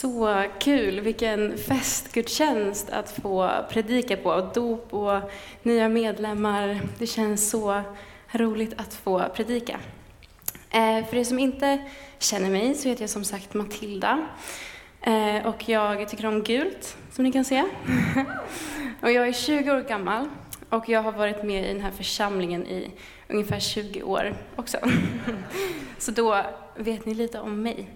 Så kul, vilken festgudstjänst att få predika på. Dop och nya medlemmar. Det känns så roligt att få predika. Eh, för er som inte känner mig så heter jag som sagt Matilda. Eh, och jag tycker om gult, som ni kan se. och jag är 20 år gammal och jag har varit med i den här församlingen i ungefär 20 år också. så då vet ni lite om mig.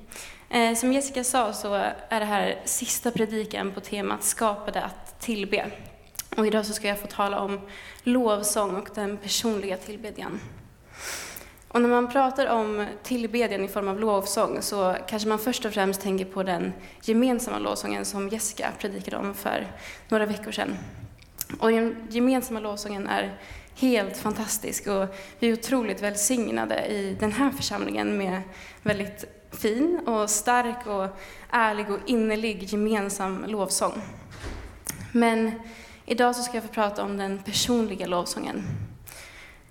Eh, som Jessica sa så är det här sista predikan på temat Skapade att tillbe. Och idag så ska jag få tala om lovsång och den personliga tillbedjan. Och när man pratar om tillbedjan i form av lovsång så kanske man först och främst tänker på den gemensamma lovsången som Jessica predikade om för några veckor sedan. Och den gemensamma lovsången är helt fantastisk och vi är otroligt välsignade i den här församlingen med väldigt fin och stark och ärlig och innerlig gemensam lovsång. Men idag så ska jag få prata om den personliga lovsången.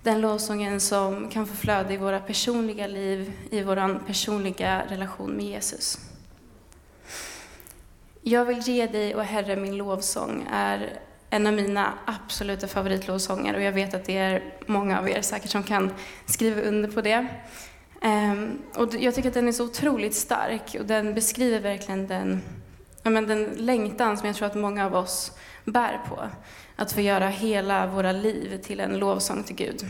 Den lovsången som kan få flöda i våra personliga liv, i vår personliga relation med Jesus. Jag vill ge dig, och Herre, min lovsång är en av mina absoluta favoritlovsånger och jag vet att det är många av er säkert som kan skriva under på det. Ehm, och jag tycker att den är så otroligt stark och den beskriver verkligen den, ja, men den längtan som jag tror att många av oss bär på. Att få göra hela våra liv till en lovsång till Gud.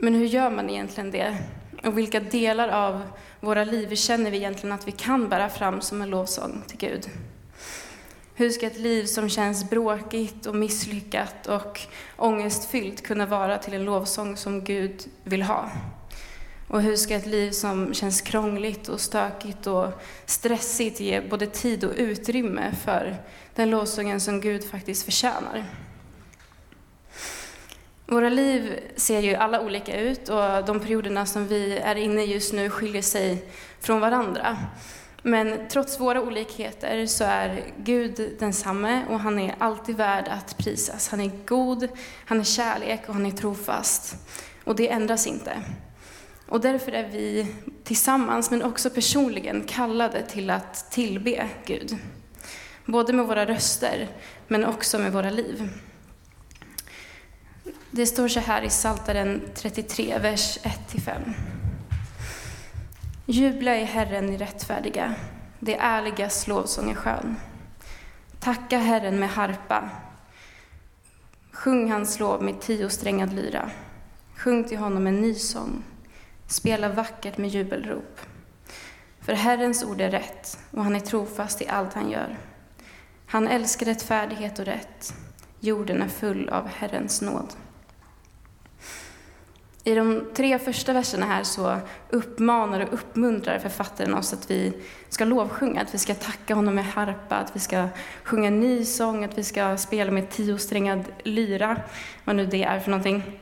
Men hur gör man egentligen det? Och vilka delar av våra liv känner vi egentligen att vi kan bära fram som en lovsång till Gud? Hur ska ett liv som känns bråkigt och misslyckat och ångestfyllt kunna vara till en lovsång som Gud vill ha? Och hur ska ett liv som känns krångligt och stökigt och stressigt ge både tid och utrymme för den lovsången som Gud faktiskt förtjänar? Våra liv ser ju alla olika ut och de perioderna som vi är inne i just nu skiljer sig från varandra. Men trots våra olikheter så är Gud densamme och han är alltid värd att prisas. Han är god, han är kärlek och han är trofast. Och det ändras inte. Och därför är vi tillsammans, men också personligen, kallade till att tillbe Gud. Både med våra röster, men också med våra liv. Det står så här i Psaltaren 33, vers 1-5. Jubla i Herren i rättfärdiga, det ärligas lovsång är skön. Tacka Herren med harpa, sjung hans lov med tiosträngad lyra. Sjung till honom en ny sång, spela vackert med jubelrop. För Herrens ord är rätt, och han är trofast i allt han gör. Han älskar rättfärdighet och rätt, jorden är full av Herrens nåd. I de tre första verserna här så uppmanar och uppmuntrar författaren oss att vi ska lovsjunga, att vi ska tacka honom med harpa, att vi ska sjunga en ny sång, att vi ska spela med tiosträngad lyra, vad nu det är för någonting.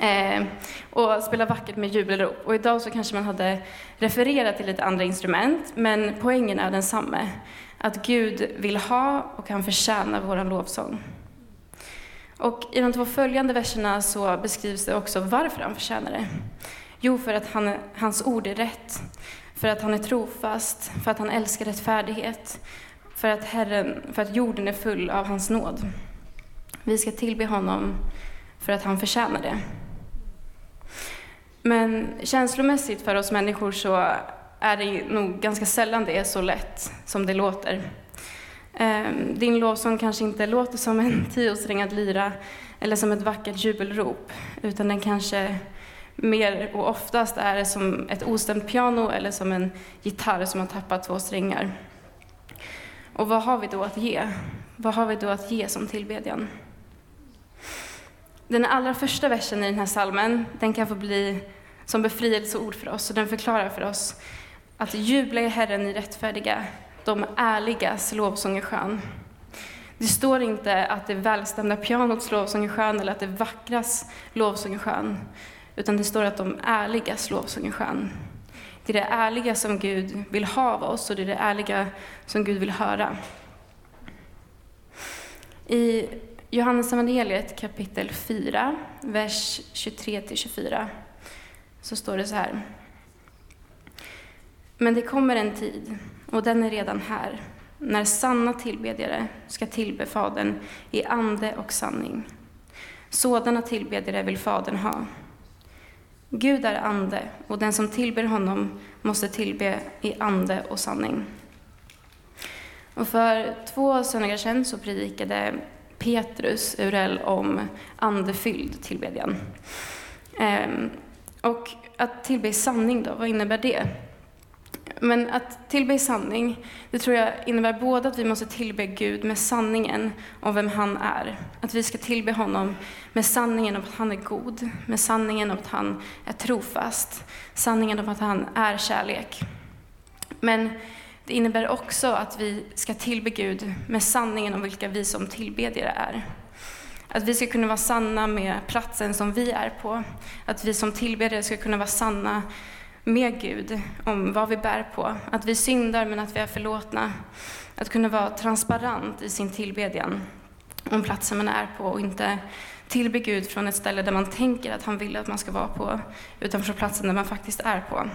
Eh, och spela vackert med jubelrop. Och idag så kanske man hade refererat till lite andra instrument, men poängen är densamma. Att Gud vill ha och kan förtjäna vår lovsång. Och i de två följande verserna så beskrivs det också varför han förtjänar det. Jo, för att han, hans ord är rätt, för att han är trofast, för att han älskar rättfärdighet, för att, Herren, för att jorden är full av hans nåd. Vi ska tillbe honom för att han förtjänar det. Men känslomässigt för oss människor så är det nog ganska sällan det är så lätt som det låter. Ehm, din lovsång kanske inte låter som en tiosträngad lyra eller som ett vackert jubelrop, utan den kanske mer och oftast är som ett ostämt piano eller som en gitarr som har tappat två strängar. Och vad har vi då att ge? Vad har vi då att ge som tillbedjan? Den allra första versen i den här salmen, den kan få bli som befrielseord för oss, och den förklarar för oss att jubla i Herren i rättfärdiga, de ärligas lovsång är skön. Det står inte att det välstämda pianots lovsång är skön eller att det vackras lovsång är skön, utan det står att de ärligas lovsång är skön. Det är det ärliga som Gud vill ha av oss och det är det ärliga som Gud vill höra. I Johannes evangeliet kapitel 4, vers 23-24, så står det så här. Men det kommer en tid och den är redan här, när sanna tillbedjare ska tillbe Fadern i ande och sanning. Sådana tillbedjare vill Fadern ha. Gud är ande, och den som tillber honom måste tillbe i ande och sanning. Och för två söndagar sedan så predikade Petrus Urell om andefylld tillbedjan. Ehm, och att tillbe i sanning då, vad innebär det? Men att tillbe i sanning, det tror jag innebär både att vi måste tillbe Gud med sanningen om vem han är. Att vi ska tillbe honom med sanningen om att han är god, med sanningen om att han är trofast, sanningen om att han är kärlek. Men det innebär också att vi ska tillbe Gud med sanningen om vilka vi som tillbedjare är. Att vi ska kunna vara sanna med platsen som vi är på. Att vi som tillbedjare ska kunna vara sanna med Gud om vad vi bär på. Att vi syndar men att vi är förlåtna. Att kunna vara transparent i sin tillbedjan om platsen man är på och inte tillbe Gud från ett ställe där man tänker att han vill att man ska vara på, utan från platsen där man faktiskt är på.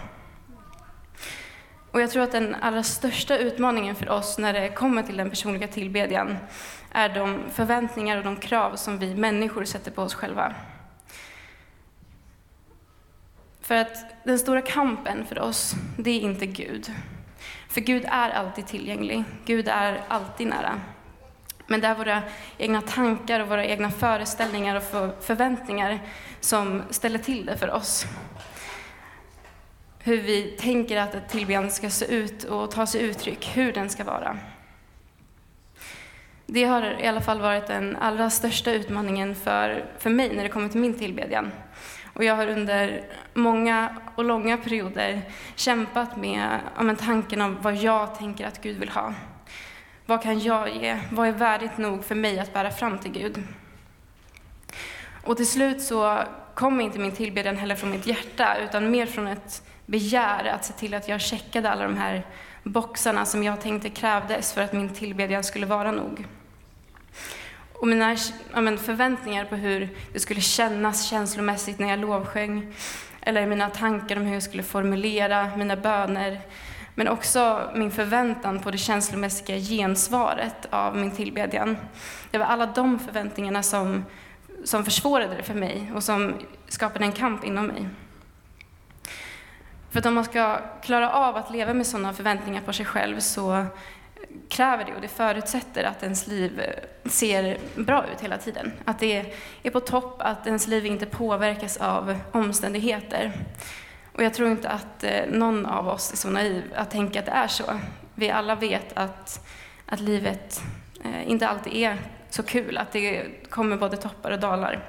Och jag tror att den allra största utmaningen för oss när det kommer till den personliga tillbedjan är de förväntningar och de krav som vi människor sätter på oss själva. För att den stora kampen för oss, det är inte Gud. För Gud är alltid tillgänglig. Gud är alltid nära. Men det är våra egna tankar och våra egna föreställningar och förväntningar som ställer till det för oss. Hur vi tänker att ett tillbedjande ska se ut och ta sig uttryck, hur den ska vara. Det har i alla fall varit den allra största utmaningen för, för mig när det kommer till min tillbedjan. Och jag har under många och långa perioder kämpat med ja, tanken om vad jag tänker att Gud vill ha. Vad kan jag ge? Vad är värdigt nog för mig att bära fram till Gud? Och till slut så kom inte min tillbedjan heller från mitt hjärta, utan mer från ett begär att se till att jag checkade alla de här boxarna som jag tänkte krävdes för att min tillbedjan skulle vara nog. Och mina ja, förväntningar på hur det skulle kännas känslomässigt när jag lovsjöng, eller mina tankar om hur jag skulle formulera mina böner, men också min förväntan på det känslomässiga gensvaret av min tillbedjan. Det var alla de förväntningarna som, som försvårade det för mig och som skapade en kamp inom mig. För att om man ska klara av att leva med sådana förväntningar på sig själv så kräver det och det förutsätter att ens liv eh, ser bra ut hela tiden. Att det är på topp, att ens liv inte påverkas av omständigheter. Och jag tror inte att eh, någon av oss är så naiv att tänka att det är så. Vi alla vet att, att livet eh, inte alltid är så kul, att det kommer både toppar och dalar.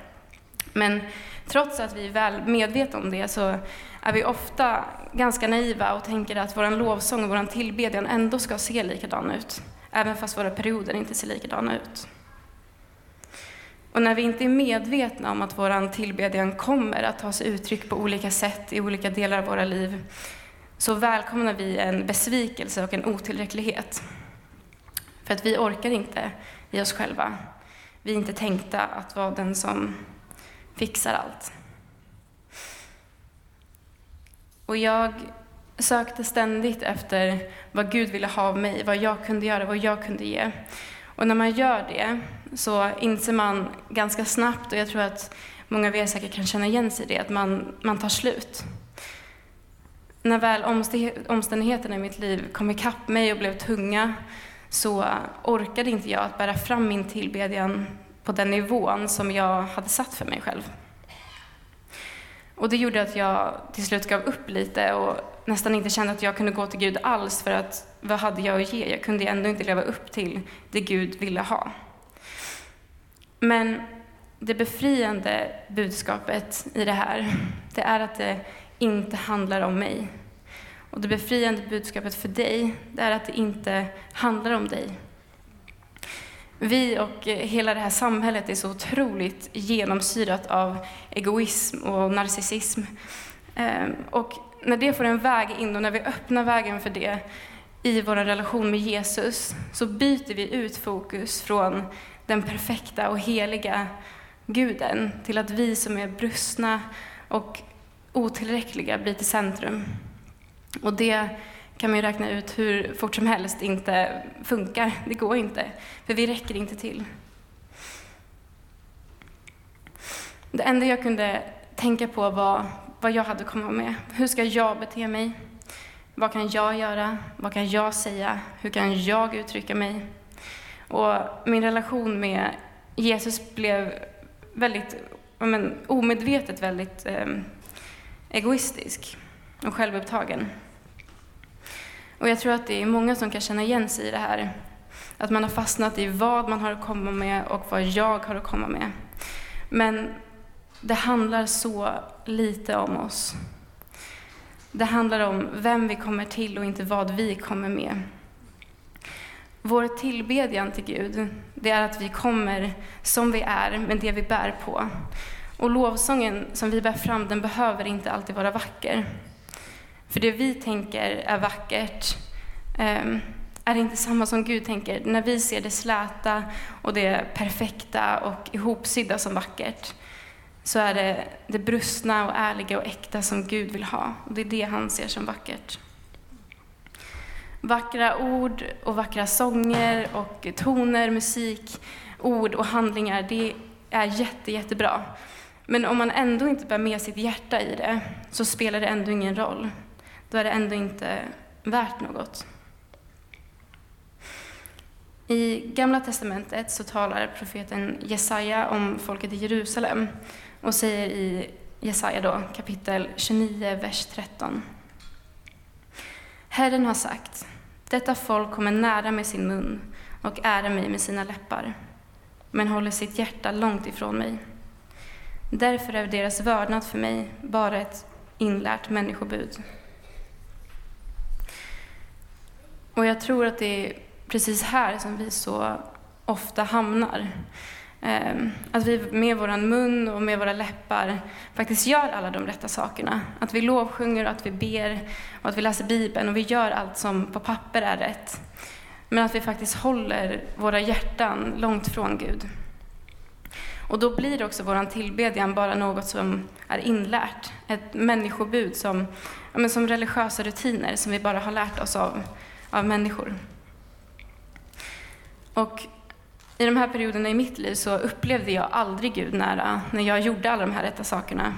Men trots att vi är väl medvetna om det så är vi ofta ganska naiva och tänker att vår lovsång och vår tillbedjan ändå ska se likadan ut, även fast våra perioder inte ser likadana ut. Och när vi inte är medvetna om att vår tillbedjan kommer att ta sig uttryck på olika sätt i olika delar av våra liv, så välkomnar vi en besvikelse och en otillräcklighet. För att vi orkar inte i oss själva. Vi är inte tänkta att vara den som fixar allt. Och jag sökte ständigt efter vad Gud ville ha av mig, vad jag kunde göra, vad jag kunde ge. Och när man gör det så inser man ganska snabbt, och jag tror att många av er säkert kan känna igen sig i det, att man, man tar slut. När väl omständigheterna i mitt liv kom ikapp mig och blev tunga så orkade inte jag att bära fram min tillbedjan på den nivån som jag hade satt för mig själv. Och det gjorde att jag till slut gav upp lite och nästan inte kände att jag kunde gå till Gud alls för att vad hade jag att ge? Jag kunde ändå inte leva upp till det Gud ville ha. Men det befriande budskapet i det här, det är att det inte handlar om mig. Och det befriande budskapet för dig, det är att det inte handlar om dig. Vi och eh, hela det här samhället är så otroligt genomsyrat av egoism och narcissism. Ehm, och när det får en väg in och när vi öppnar vägen för det i vår relation med Jesus så byter vi ut fokus från den perfekta och heliga guden till att vi som är brustna och otillräckliga blir till centrum. Och det kan man ju räkna ut hur fort som helst inte funkar. Det går inte, för vi räcker inte till. Det enda jag kunde tänka på var vad jag hade att komma med. Hur ska jag bete mig? Vad kan jag göra? Vad kan jag säga? Hur kan jag uttrycka mig? Och min relation med Jesus blev väldigt, men, omedvetet väldigt eh, egoistisk och självupptagen. Och jag tror att det är många som kan känna igen sig i det här. Att man har fastnat i vad man har att komma med och vad jag har att komma med. Men det handlar så lite om oss. Det handlar om vem vi kommer till och inte vad vi kommer med. Vår tillbedjan till Gud, det är att vi kommer som vi är med det vi bär på. Och lovsången som vi bär fram, den behöver inte alltid vara vacker. För det vi tänker är vackert ehm, är inte samma som Gud tänker. När vi ser det släta och det perfekta och ihopsydda som vackert, så är det det brustna och ärliga och äkta som Gud vill ha. Och det är det han ser som vackert. Vackra ord och vackra sånger och toner, musik, ord och handlingar, det är jätte, jättebra. Men om man ändå inte bär med sitt hjärta i det, så spelar det ändå ingen roll. Då är det ändå inte värt något. I Gamla testamentet så talar profeten Jesaja om folket i Jerusalem och säger i Jesaja då, kapitel 29, vers 13. Herren har sagt, detta folk kommer nära med sin mun och ära mig med sina läppar, men håller sitt hjärta långt ifrån mig. Därför är deras vördnad för mig bara ett inlärt människobud. Och jag tror att det är precis här som vi så ofta hamnar. Ehm, att vi med vår mun och med våra läppar faktiskt gör alla de rätta sakerna. Att vi lovsjunger och att vi ber och att vi läser Bibeln och vi gör allt som på papper är rätt. Men att vi faktiskt håller våra hjärtan långt från Gud. Och då blir också vår tillbedjan bara något som är inlärt. Ett människobud som, ja, som religiösa rutiner som vi bara har lärt oss av, av människor. Och i de här perioderna i mitt liv så upplevde jag aldrig Gud nära när jag gjorde alla de här rätta sakerna.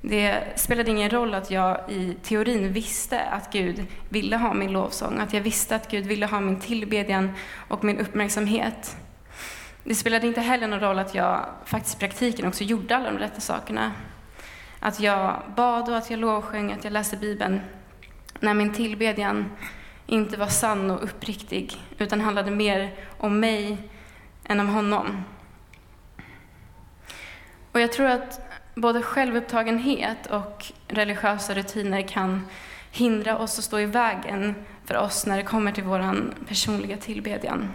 Det spelade ingen roll att jag i teorin visste att Gud ville ha min lovsång, att jag visste att Gud ville ha min tillbedjan och min uppmärksamhet. Det spelade inte heller någon roll att jag faktiskt i praktiken också gjorde alla de rätta sakerna. Att jag bad och att jag lovsjöng, att jag läste Bibeln. När min tillbedjan inte var sann och uppriktig, utan handlade mer om mig än om honom. Och jag tror att både självupptagenhet och religiösa rutiner kan hindra oss och stå i vägen för oss när det kommer till vår personliga tillbedjan.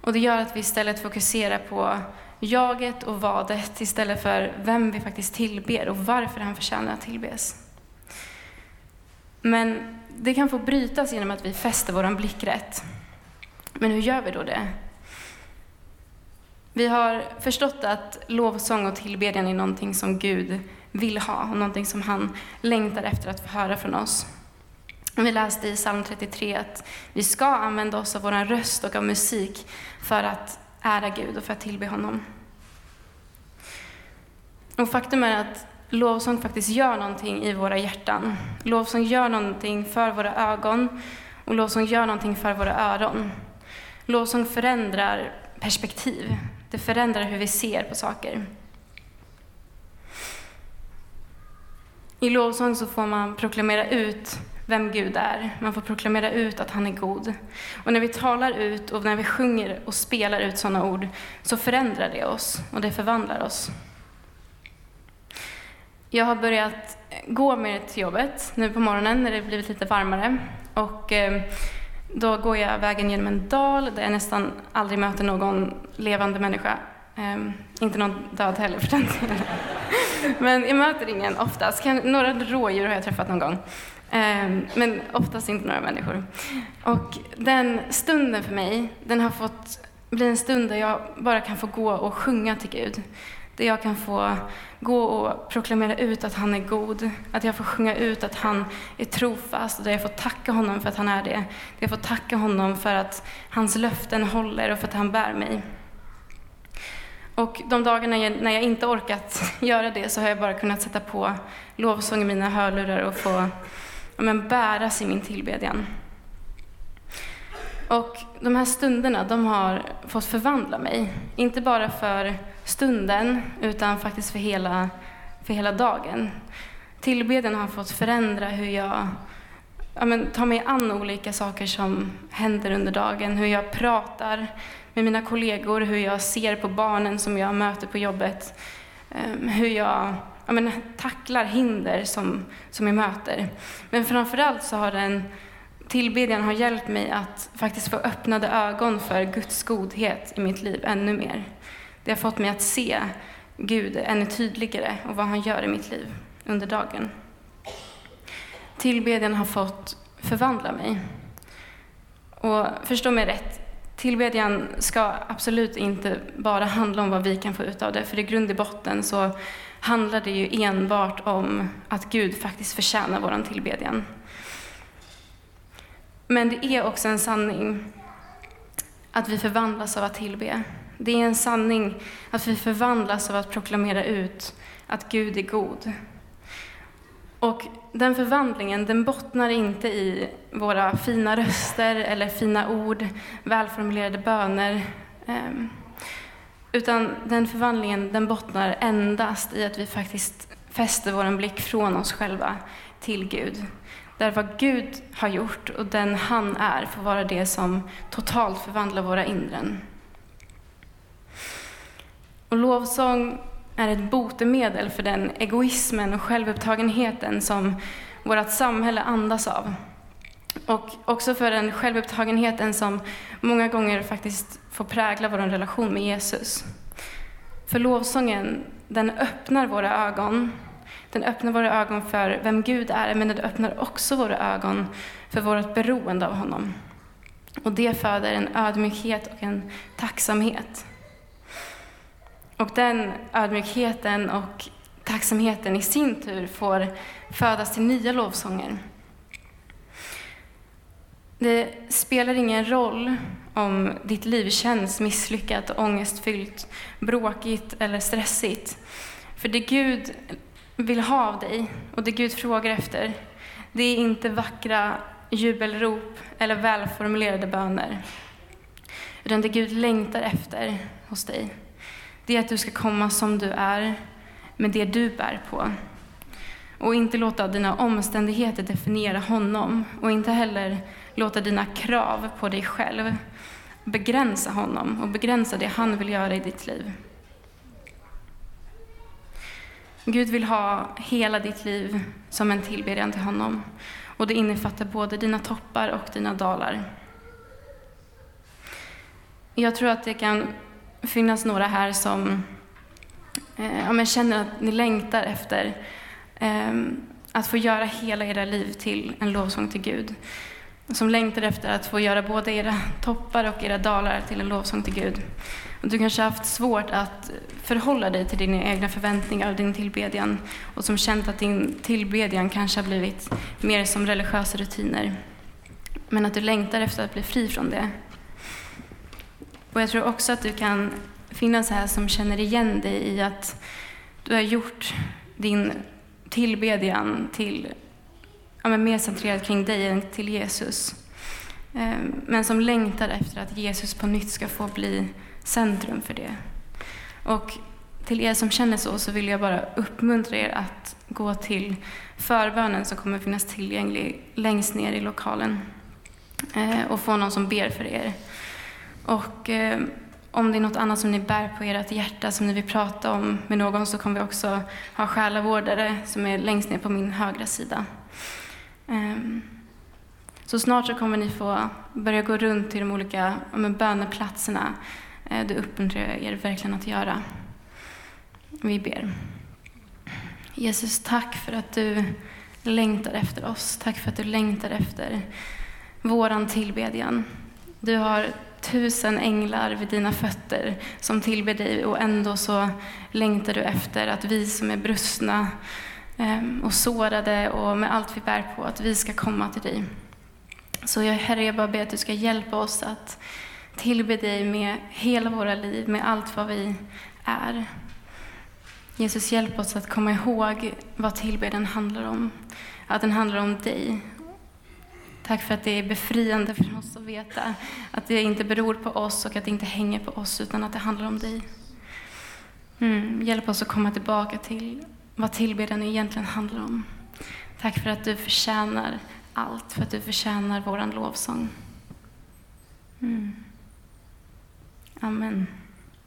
Och det gör att vi istället fokuserar på jaget och vadet istället för vem vi faktiskt tillber och varför han förtjänar att tillbes. Men det kan få brytas genom att vi fäster vår blick rätt. Men hur gör vi då det? Vi har förstått att lovsång och tillbedjan är någonting som Gud vill ha och någonting som han längtar efter att få höra från oss. Vi läste i psalm 33 att vi ska använda oss av vår röst och av musik för att ära Gud och för att tillbe honom. Och faktum är att lovsång faktiskt gör någonting i våra hjärtan. Lovsång gör någonting för våra ögon och lovsång gör någonting för våra öron. Lovsång förändrar perspektiv. Det förändrar hur vi ser på saker. I lovsång så får man proklamera ut vem Gud är. Man får proklamera ut att han är god. Och när vi talar ut och när vi sjunger och spelar ut sådana ord så förändrar det oss och det förvandlar oss. Jag har börjat gå mer till jobbet nu på morgonen när det blivit lite varmare. Och eh, då går jag vägen genom en dal där jag nästan aldrig möter någon levande människa. Um, inte någon död heller för den delen. Men jag möter ingen oftast. Några rådjur har jag träffat någon gång. Um, men oftast inte några människor. Och den stunden för mig, den har fått bli en stund där jag bara kan få gå och sjunga till Gud. Där jag kan få gå och proklamera ut att han är god. Att jag får sjunga ut att han är trofast. Och där jag får tacka honom för att han är det. Där jag får tacka honom för att hans löften håller och för att han bär mig. Och de dagarna när jag inte orkat göra det så har jag bara kunnat sätta på lovsång i mina hörlurar och få ja, men, bäras i min tillbedjan. Och de här stunderna, de har fått förvandla mig. Inte bara för stunden, utan faktiskt för hela, för hela dagen. Tillbedjan har fått förändra hur jag ja, men, tar mig an olika saker som händer under dagen. Hur jag pratar med mina kollegor, hur jag ser på barnen som jag möter på jobbet. Ehm, hur jag ja, men, tacklar hinder som, som jag möter. Men framförallt så har den tillbedjan har hjälpt mig att faktiskt få öppnade ögon för Guds godhet i mitt liv ännu mer. Det har fått mig att se Gud ännu tydligare och vad han gör i mitt liv under dagen. Tillbedjan har fått förvandla mig. Och förstå mig rätt, tillbedjan ska absolut inte bara handla om vad vi kan få ut av det, för i grund och botten så handlar det ju enbart om att Gud faktiskt förtjänar vår tillbedjan. Men det är också en sanning att vi förvandlas av att tillbe. Det är en sanning att vi förvandlas av att proklamera ut att Gud är god. Och den förvandlingen den bottnar inte i våra fina röster eller fina ord, välformulerade böner. Ehm, utan den förvandlingen den bottnar endast i att vi faktiskt fäster vår blick från oss själva till Gud. Där vad Gud har gjort och den han är får vara det som totalt förvandlar våra inren. Och lovsång är ett botemedel för den egoismen och självupptagenheten som vårt samhälle andas av. Och också för den självupptagenheten som många gånger faktiskt får prägla vår relation med Jesus. För lovsången, den öppnar våra ögon. Den öppnar våra ögon för vem Gud är, men den öppnar också våra ögon för vårt beroende av honom. Och det föder en ödmjukhet och en tacksamhet. Och den ödmjukheten och tacksamheten i sin tur får födas till nya lovsånger. Det spelar ingen roll om ditt liv känns misslyckat, ångestfyllt, bråkigt eller stressigt. För det Gud vill ha av dig och det Gud frågar efter, det är inte vackra jubelrop eller välformulerade böner. Utan det Gud längtar efter hos dig, det är att du ska komma som du är, med det du bär på. Och inte låta dina omständigheter definiera honom och inte heller låta dina krav på dig själv begränsa honom och begränsa det han vill göra i ditt liv. Gud vill ha hela ditt liv som en tillbedjan till honom. Och det innefattar både dina toppar och dina dalar. Jag tror att det kan finnas några här som eh, ja, känner att ni längtar efter eh, att få göra hela era liv till en lovsång till Gud. Som längtar efter att få göra både era toppar och era dalar till en lovsång till Gud. Och du kanske har haft svårt att förhålla dig till dina egna förväntningar och din tillbedjan och som känt att din tillbedjan kanske har blivit mer som religiösa rutiner. Men att du längtar efter att bli fri från det. Och jag tror också att du kan finnas här som känner igen dig i att du har gjort din tillbedjan till, ja, men mer centrerad kring dig än till Jesus. Eh, men som längtar efter att Jesus på nytt ska få bli centrum för det. Och till er som känner så, så vill jag bara uppmuntra er att gå till förbönen som kommer finnas tillgänglig längst ner i lokalen eh, och få någon som ber för er. Och eh, om det är något annat som ni bär på ert hjärta som ni vill prata om med någon så kommer vi också ha själavårdare som är längst ner på min högra sida. Eh, så snart så kommer ni få börja gå runt till de olika böneplatserna Eh, det uppmuntrar jag er verkligen att göra. Vi ber. Jesus, tack för att du längtar efter oss. Tack för att du längtar efter våran tillbedjan. Du har tusen änglar vid dina fötter som tillber dig och ändå så längtar du efter att vi som är brustna ehm, och sårade och med allt vi bär på, att vi ska komma till dig. Så jag, Herre, jag bara ber att du ska hjälpa oss att tillbe dig med hela våra liv, med allt vad vi är. Jesus, hjälp oss att komma ihåg vad tillbedjan handlar om. Att den handlar om dig. Tack för att det är befriande för oss att veta att det inte beror på oss och att det inte hänger på oss, utan att det handlar om dig. Mm, hjälp oss att komma tillbaka till vad tillbedjan egentligen handlar om. Tack för att du förtjänar allt, för att du förtjänar vår lovsång. Mm. Amen.